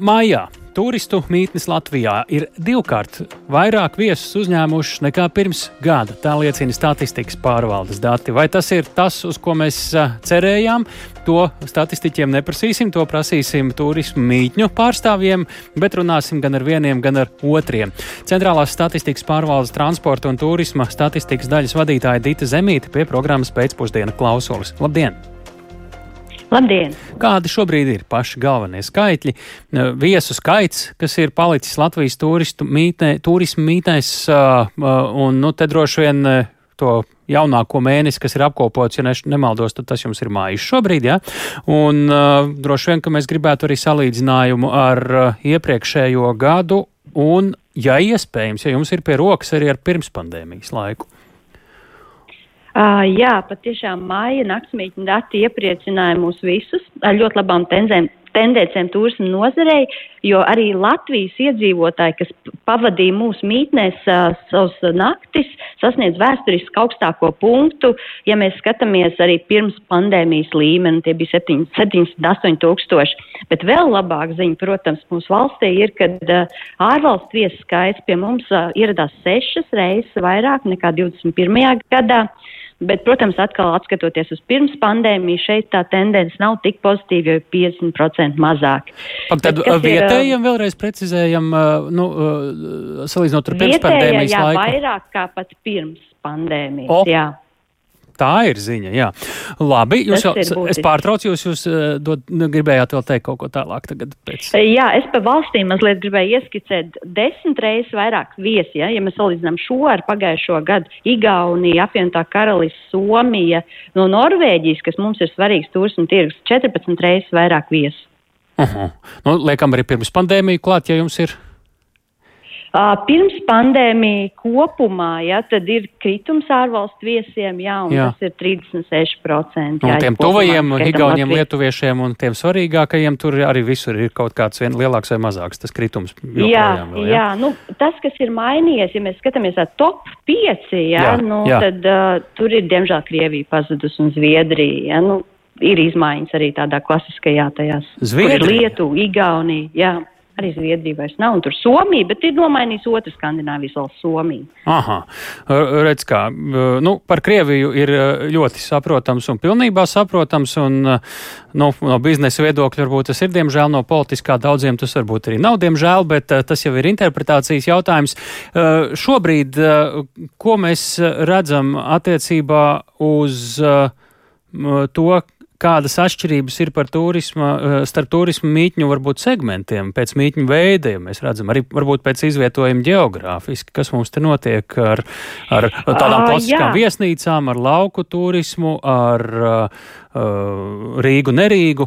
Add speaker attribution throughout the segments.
Speaker 1: Mājā turistu mītnes Latvijā ir divkārt vairāk viesus uzņēmušas nekā pirms gada. Tā liecina statistikas pārvaldes dati. Vai tas ir tas, uz ko mēs cerējām? To statistiķiem neprasīsim, to prasīsim turismu mītņu pārstāvjiem, bet runāsim gan ar vieniem, gan ar otriem. Centrālās statistikas pārvaldes transporta un turisma statistikas daļas vadītāja Dita Zemīte pie programmas pēcpusdiena klausulis. Labdien!
Speaker 2: Labdien!
Speaker 1: Kādi šobrīd ir paši galvenie skaitļi? Viesu skaits, kas ir palicis Latvijas turistu mītnē, turismu mītnēs, un nu, te droši vien to jaunāko mēnesi, kas ir apkopots, ja ne, nemaldos, tad tas jums ir mājas šobrīd, ja? Un uh, droši vien, ka mēs gribētu arī salīdzinājumu ar uh, iepriekšējo gadu, un, ja iespējams, ja jums ir pie rokas arī ar pirmspandēmijas laiku.
Speaker 2: Uh, jā, patiešām māja naktsmītņu dati iepriecināja mūs visus ar ļoti labām tenzēm, tendencēm turismu nozarei, jo arī Latvijas iedzīvotāji, kas pavadīja mūsu mītnēs uh, savus naktis, sasniedz vēsturiski augstāko punktu. Ja mēs skatāmies arī pirms pandēmijas līmeni, tie bija 78 tūkstoši. Bet vēl labāk ziņa, protams, mūsu valstī ir, kad uh, ārvalstu viesu skaits pie mums uh, ieradās sešas reizes vairāk nekā 21. gadā. Bet, protams, atkal atskatoties uz pirms pandēmiju, šeit tā tendence nav tik pozitīva, jo ir 50% mazāk.
Speaker 1: Pak, tad Bet, vietējiem ir, vēlreiz precizējam, nu, salīdzinot ar pirms pandēmijas
Speaker 2: jā,
Speaker 1: laiku.
Speaker 2: vairāk kā pat pirms pandēmijas, o. jā.
Speaker 1: Tā ir ziņa, jā. Labi, jūs jau, es pārtraucu jūs, jūs dod, nu, gribējāt vēl teikt kaut ko tālāk tagad pēc.
Speaker 2: Jā, es pa valstīm mazliet gribēju ieskicēt desmit reizes vairāk viesi, ja, ja mēs salīdzinām šo ar pagājušo gadu Igaunija, apvienotā karalis, Somija, no Norvēģijas, kas mums ir svarīgs turismu tirgus, 14 reizes vairāk viesi.
Speaker 1: Uh -huh. nu, liekam arī pirms pandēmiju klāt, ja jums ir.
Speaker 2: Pirms pandēmija kopumā, ja, tad ir kritums ārvalstu viesiem, jā, un jā. tas ir 36%.
Speaker 1: Jā, un tiem tuvajiem Igauniem, Lietuviešiem un tiem svarīgākajiem tur arī visur ir kaut kāds vien lielāks vai mazāks tas kritums.
Speaker 2: Jā, vēl, jā. jā, nu, tas, kas ir mainījies, ja mēs skatāmies ar top 5, jā, jā, nu, jā. tad uh, tur ir diemžēl Krievija pazudus un Zviedrija. Ja, nu, ir izmaiņas arī tādā klasiskajā tajās.
Speaker 1: Zviedrija.
Speaker 2: Lietuva, Igaunija, jā arī Zviedrija vairs nav, un tur Somija, bet ir nomainījis otru Skandināvijas valsts Somiju.
Speaker 1: Aha, redz kā, nu, par Krieviju ir ļoti saprotams un pilnībā saprotams, un nu, no biznesa viedokļa varbūt tas ir, diemžēl, no politiskā daudziem tas varbūt arī nav, diemžēl, bet tas jau ir interpretācijas jautājums. Šobrīd, ko mēs redzam attiecībā uz to, kādas atšķirības ir turisma, eh, starp turismu mītņu varbūt segmentiem, pēc mītņu veidiem. Mēs redzam arī varbūt pēc izvietojuma geogrāfiski, kas mums te notiek ar, ar tādām klasiskām uh, viesnīcām, ar lauku turismu, ar uh, Rīgu, Nerīgu.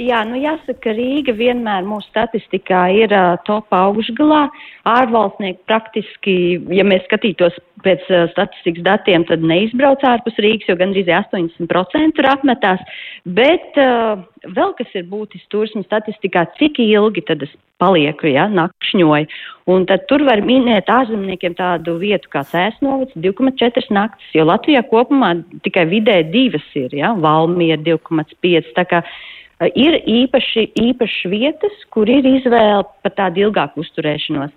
Speaker 2: Jā, nu jāsaka, Rīga vienmēr mūsu statistikā ir uh, top augšgalā. Ārvalstnieki praktiski, ja mēs skatītos pēc uh, statistikas datiem, tad neizbrauc ārpus Rīgas, jo gandrīz 80% ir apmetās. Bet uh, vēl kas ir būtisks turismu statistikā, cik ilgi tad es palieku, ja, nakšņoju. Un tad tur var minēt ārzemniekiem tādu vietu kā Sēsnovac 2,4 naktis, jo Latvijā kopumā tikai vidē divas ir, ja, Valmiera 2,5. Ir īpaši, īpaši vietas, kur ir izvēle par tādu ilgāku uzturēšanos.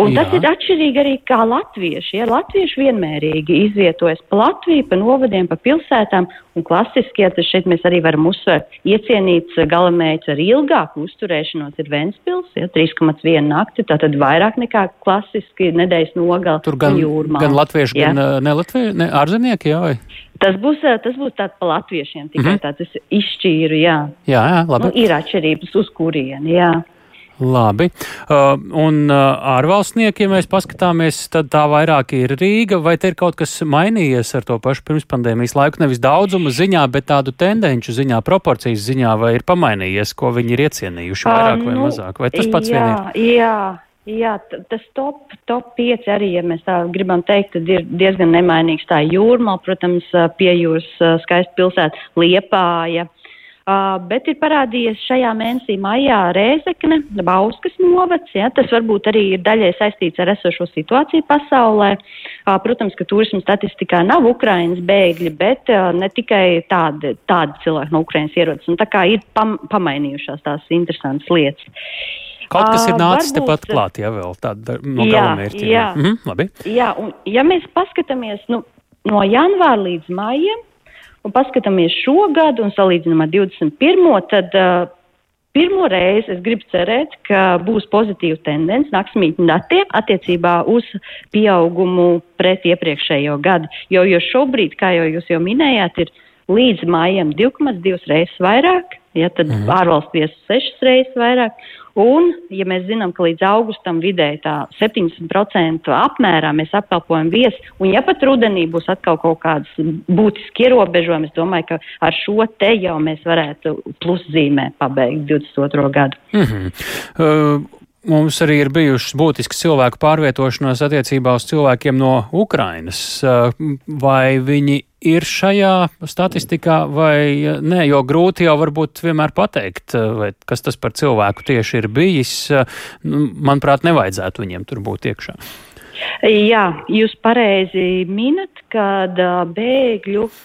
Speaker 2: Un Jā. tas ir atšķirīgi arī kā latvieši. Ja latvieši vienmērīgi izvietojas pa Latviju, pa novadiem, pa pilsētām, un klasiski, ja tas šeit mēs arī varam uzsvērt, iecienīts galamērķis ar ilgāku uzturēšanos ir Ventspils, ja 3,1 nakti, tātad vairāk nekā klasiski nedēļas nogala.
Speaker 1: Tur gan, jūrmā, gan latvieši, ja. gan ne latvieši, ne ārzemnieki, jā, vai?
Speaker 2: Tas būs, tas būs tāds pa latviešiem, tikai mm -hmm. tāds izšķīru, jā.
Speaker 1: Jā, jā, labi.
Speaker 2: Nu, ir atšķirības uz kurieni, jā.
Speaker 1: Labi. Uh, un uh, ārvalstnieki, ja mēs paskatāmies, tad tā vairāk ir Rīga, vai te ir kaut kas mainījies ar to pašu pirmspandēmijas laiku, nevis daudzuma ziņā, bet tādu tendenču ziņā, proporcijas ziņā, vai ir pamainījies, ko viņi ir iecienījuši vairāk vai nu, mazāk, vai tas pats
Speaker 2: jā,
Speaker 1: vien ir?
Speaker 2: Jā. Jā, tas top, top 5 arī, ja mēs tā gribam teikt, tad ir diezgan nemainīgs. Tā jūrmā, protams, pie jūras skaista pilsēta Liepāja. Uh, bet ir parādījies šajā mēnesī maijā Rēzekne, Bauskas novads. Ja, tas varbūt arī ir daļai saistīts ar esošo situāciju pasaulē. Uh, protams, ka turismu statistikā nav Ukrainas bēgļi, bet uh, ne tikai tādi, tādi cilvēki no Ukrainas ierodas. Un tā kā ir pam, pamainījušās tās interesantas lietas.
Speaker 1: Kaut kas ir nācis uh, tepat klāt, ja vēl tāda no galamērķiem. Jā, mhm, labi.
Speaker 2: jā, un ja mēs paskatāmies nu, no janvāra līdz maijam, un paskatāmies šo gadu un salīdzinām ar 21. tad uh, pirmo reizi es gribu cerēt, ka būs pozitīva tendence naktsmītņu datiem attiecībā uz pieaugumu pret iepriekšējo gadu. Jo, jo šobrīd, kā jau jūs jau minējāt, ir līdz mājām 2,2 reizes vairāk, ja tad mm. ārvalstu viesu 6 reizes vairāk. Un, ja mēs zinām, ka līdz augustam vidēji tā 70% apmērā mēs apkalpojam viesu, un ja pat rudenī būs atkal kaut kādas būtiski ierobežojumi, es domāju, ka ar šo te jau mēs varētu pluszīmē pabeigt 22. gadu.
Speaker 1: Mm -hmm. uh... Mums arī ir bijušas būtiskas cilvēku pārvietošanās attiecībā uz cilvēkiem no Ukrainas. Uh, vai viņi ir šajā statistikā vai nē, jo grūti jau varbūt vienmēr pateikt, vai kas tas par cilvēku tieši ir bijis. Nu, manuprāt, nevajadzētu viņiem tur būt iekšā.
Speaker 2: Jā, jūs pareizi minat, kad bēgļu uh,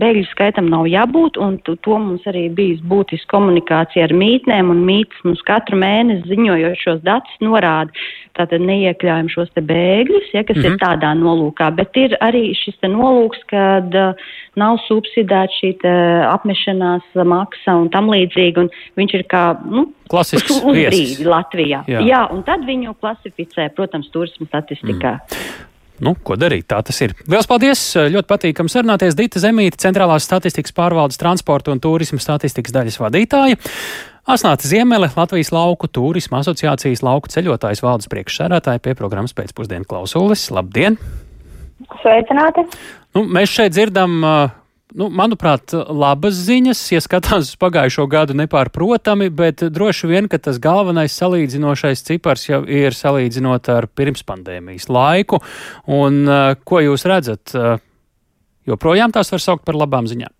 Speaker 2: bēgļu skaitam nav jābūt, un to mums arī bijis būtiska komunikācija ar mītnēm, un mītnes mums katru mēnesi ziņojot šos datus norāda, tātad neiekļaujam šos te bēgļus, ja, kas mm -hmm. ir mhm. tādā nolūkā, bet ir arī šis te nolūks, kad uh, nav subsidēta šī apmešanās maksa un tam līdzīgi, un viņš ir kā, nu,
Speaker 1: Klasisks uz brīdi
Speaker 2: Latvijā. Jā. Jā, un tad viņu klasificē, protams, turismu statistikā. Mm
Speaker 1: nu, ko darīt? Tā tas ir. Lielas paldies! Ļoti patīkam sarunāties Dita Zemīte, Centrālās statistikas pārvaldes transporta un turisma statistikas daļas vadītāja. Asnāta Ziemele, Latvijas lauku turisma asociācijas lauku ceļotājs valdes priekšsēdētāja pie programmas pēcpusdienu klausulis. Labdien!
Speaker 3: Sveicināti!
Speaker 1: Nu, mēs šeit dzirdam uh, nu, manuprāt, labas ziņas, ja skatās uz pagājušo gadu nepārprotami, bet droši vien, ka tas galvenais salīdzinošais cipars jau ir salīdzinot ar pirmspandēmijas laiku. Un uh, ko jūs redzat? Uh, joprojām tās var saukt par labām ziņām?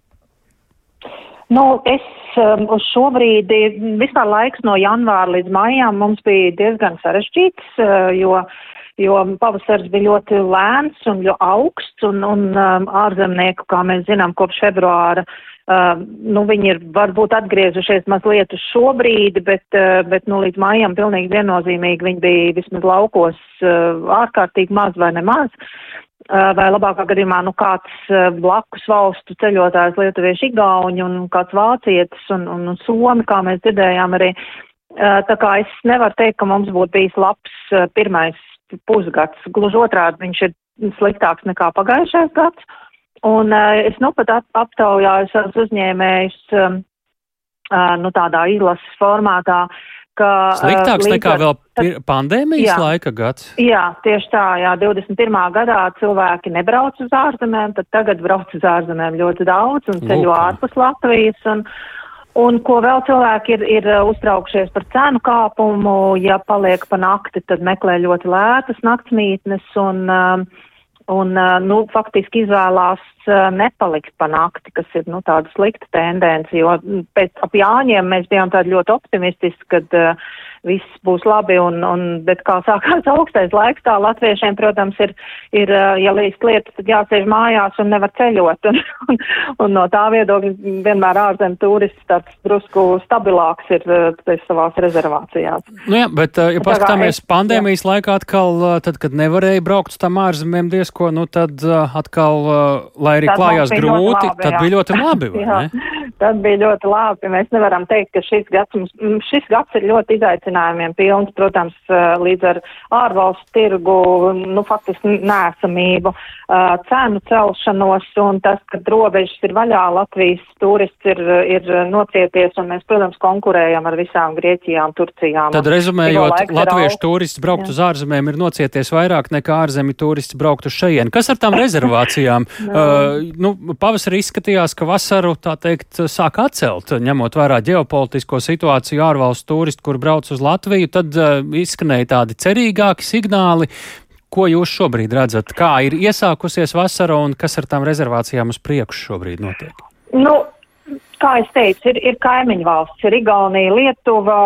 Speaker 3: Nu, es um, uz šo brīdi vispār laiks no janvāra līdz maijām mums bija diezgan sarežģīts, jo uh, jo pavasars bija ļoti lēns un ļoti augsts, un, un um, ārzemnieku, kā mēs zinām, kopš februāra, uh, nu, viņi ir varbūt atgriezušies mazliet uz šo brīdi, bet, uh, bet nu, līdz mājām pilnīgi viennozīmīgi viņi bija vismaz laukos uh, ārkārtīgi maz vai nemaz. Uh, vai labākā gadījumā nu, kāds uh, blakus valstu ceļotājs, lietuvieši, igauņi un kāds vācietis un, un, un somi, kā mēs dzirdējām arī. Uh, tā kā es nevaru teikt, ka mums būtu bijis labs pirmais pusgads. Gluži otrādi viņš ir sliktāks nekā pagājušais gads. Un uh, es nu pat ap, aptaujāju savus uzņēmējus um, uh, nu tādā izlases formātā, ka.
Speaker 1: Sliktāks uh, nekā vēl pir, pandēmijas jā, laika gads?
Speaker 3: Jā, tieši tā, jā, 21. gadā cilvēki nebrauc uz ārzemēm, tad tagad brauc uz ārzemēm ļoti daudz un ceļo ārpus Latvijas. Un, Un ko vēl cilvēki ir, ir uh, uztraukšies par cenu kāpumu, ja paliek pa nakti, tad meklē ļoti lētas naktsmītnes un, um, un nu, faktiski izvēlās nepalikt pa nakti, kas ir nu, tāda slikta tendence, jo pēc ap Jāņiem mēs bijām tādi ļoti optimistiski, kad uh, viss būs labi, un, un, bet kā sākās augstais laiks, tā latviešiem, protams, ir, ir ja līdz lietas, tad jāsēž mājās un nevar ceļot, un, un, un no tā viedokļa vienmēr ārzem turists tāds drusku stabilāks ir savās rezervācijās.
Speaker 1: Nu jā, bet, ja paskatāmies pandēmijas jā. laikā atkal, tad, kad nevarēja braukt uz tām ārzemēm diezko, nu tad atkal, lai arī tad klājās grūti, labi, tad jā. bija ļoti labi, vai ne?
Speaker 3: Tad bija ļoti labi. Mēs nevaram teikt, ka šis gads, mums, šis gads ir ļoti izaicinājumiem pilns, protams, līdz ar ārvalstu tirgu, nu, faktiski nēsamību, cenu celšanos un tas, ka robežas ir vaļā, Latvijas turists ir, ir nocieties un mēs, protams, konkurējam ar visām Grieķijām, Turcijām.
Speaker 1: Tad rezumējot, latviešu turists braukt Jā. uz ārzemēm ir nocieties vairāk nekā ārzemi turists braukt uz šeien. Kas ar tām rezervācijām? uh, nu, pavasarī izskatījās, ka vasaru, tā teikt, sāk atcelt, ņemot vērā ģeopolitisko situāciju ārvalstu turistu, kur brauc uz Latviju, tad uh, izskanēja tādi cerīgāki signāli. Ko jūs šobrīd redzat? Kā ir iesākusies vasara un kas ar tām rezervācijām uz priekšu šobrīd notiek?
Speaker 3: Nu, kā es teicu, ir, ir kaimiņu valsts, ir Igaunija, Lietuva,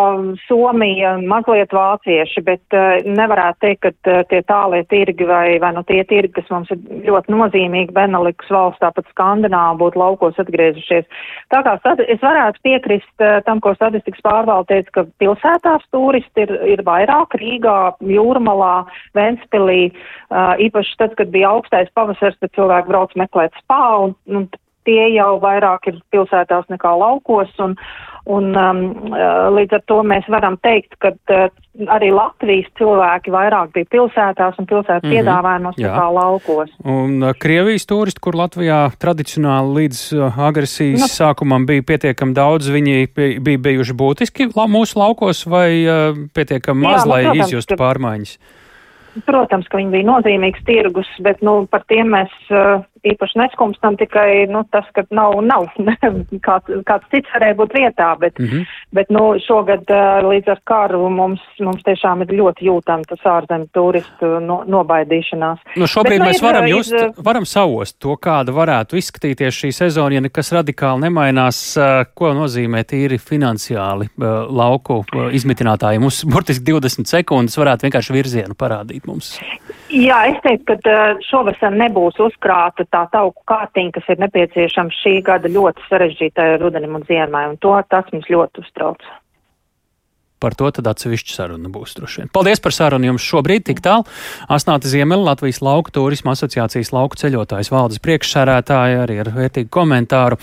Speaker 3: Somija, mazliet vācieši, bet uh, nevarētu teikt, ka uh, tie tālie tirgi vai, vai nu tie tirgi, kas mums ir ļoti nozīmīgi, Beneliks valsts, tāpat Skandināva būtu laukos atgriezušies. Tā kā es varētu piekrist uh, tam, ko statistikas pārvalde teica, ka pilsētās turisti ir, ir vairāk Rīgā, Jūrmalā, Ventspilī, uh, īpaši tad, kad bija augstais pavasars, tad cilvēki brauc meklēt spā un, un tie jau vairāk ir pilsētās nekā laukos, un, un um, uh, līdz ar to mēs varam teikt, ka uh, arī Latvijas cilvēki vairāk bija pilsētās un pilsētas mm -hmm. piedāvājumos nekā laukos.
Speaker 1: Un uh, Krievijas turisti, kur Latvijā tradicionāli līdz uh, agresijas no. Nu. sākumam bija pietiekami daudz, viņi bija bijuši būtiski la mūsu laukos vai uh, pietiekami maz, Jā, nu, lai protams, izjustu pārmaiņas?
Speaker 3: Protams, ka viņi bija nozīmīgs tirgus, bet nu, par tiem mēs uh, īpaši neskumstam tikai nu, tas, ka nav, nav kāds, kāds cits varēja būt vietā, bet, mm -hmm. bet nu, šogad uh, līdz ar karu mums, mums tiešām ir ļoti jūtama tas ārzemju turistu no, nobaidīšanās.
Speaker 1: Nu, šobrīd bet, mēs nu, varam, just, ir, varam savost to, kāda varētu izskatīties šī sezona, ja nekas radikāli nemainās, uh, ko nozīmē tīri finansiāli lauku izmitinātājiem. Mums burtiski 20 sekundes varētu vienkārši virzienu parādīt mums.
Speaker 3: Jā, es teiktu, ka šovasar nebūs uzkrāta tā tauku kārtiņa, kas ir nepieciešama šī gada ļoti sarežģītai rudenim un ziemai, un to tas mums ļoti uztrauc.
Speaker 1: Par to tad atsevišķa saruna būs droši vien. Paldies par sarunu jums šobrīd tik tālu. Asnāta Ziemela, Latvijas lauku turisma asociācijas lauku ceļotājs valdes priekšsērētāja arī ar vērtīgu komentāru.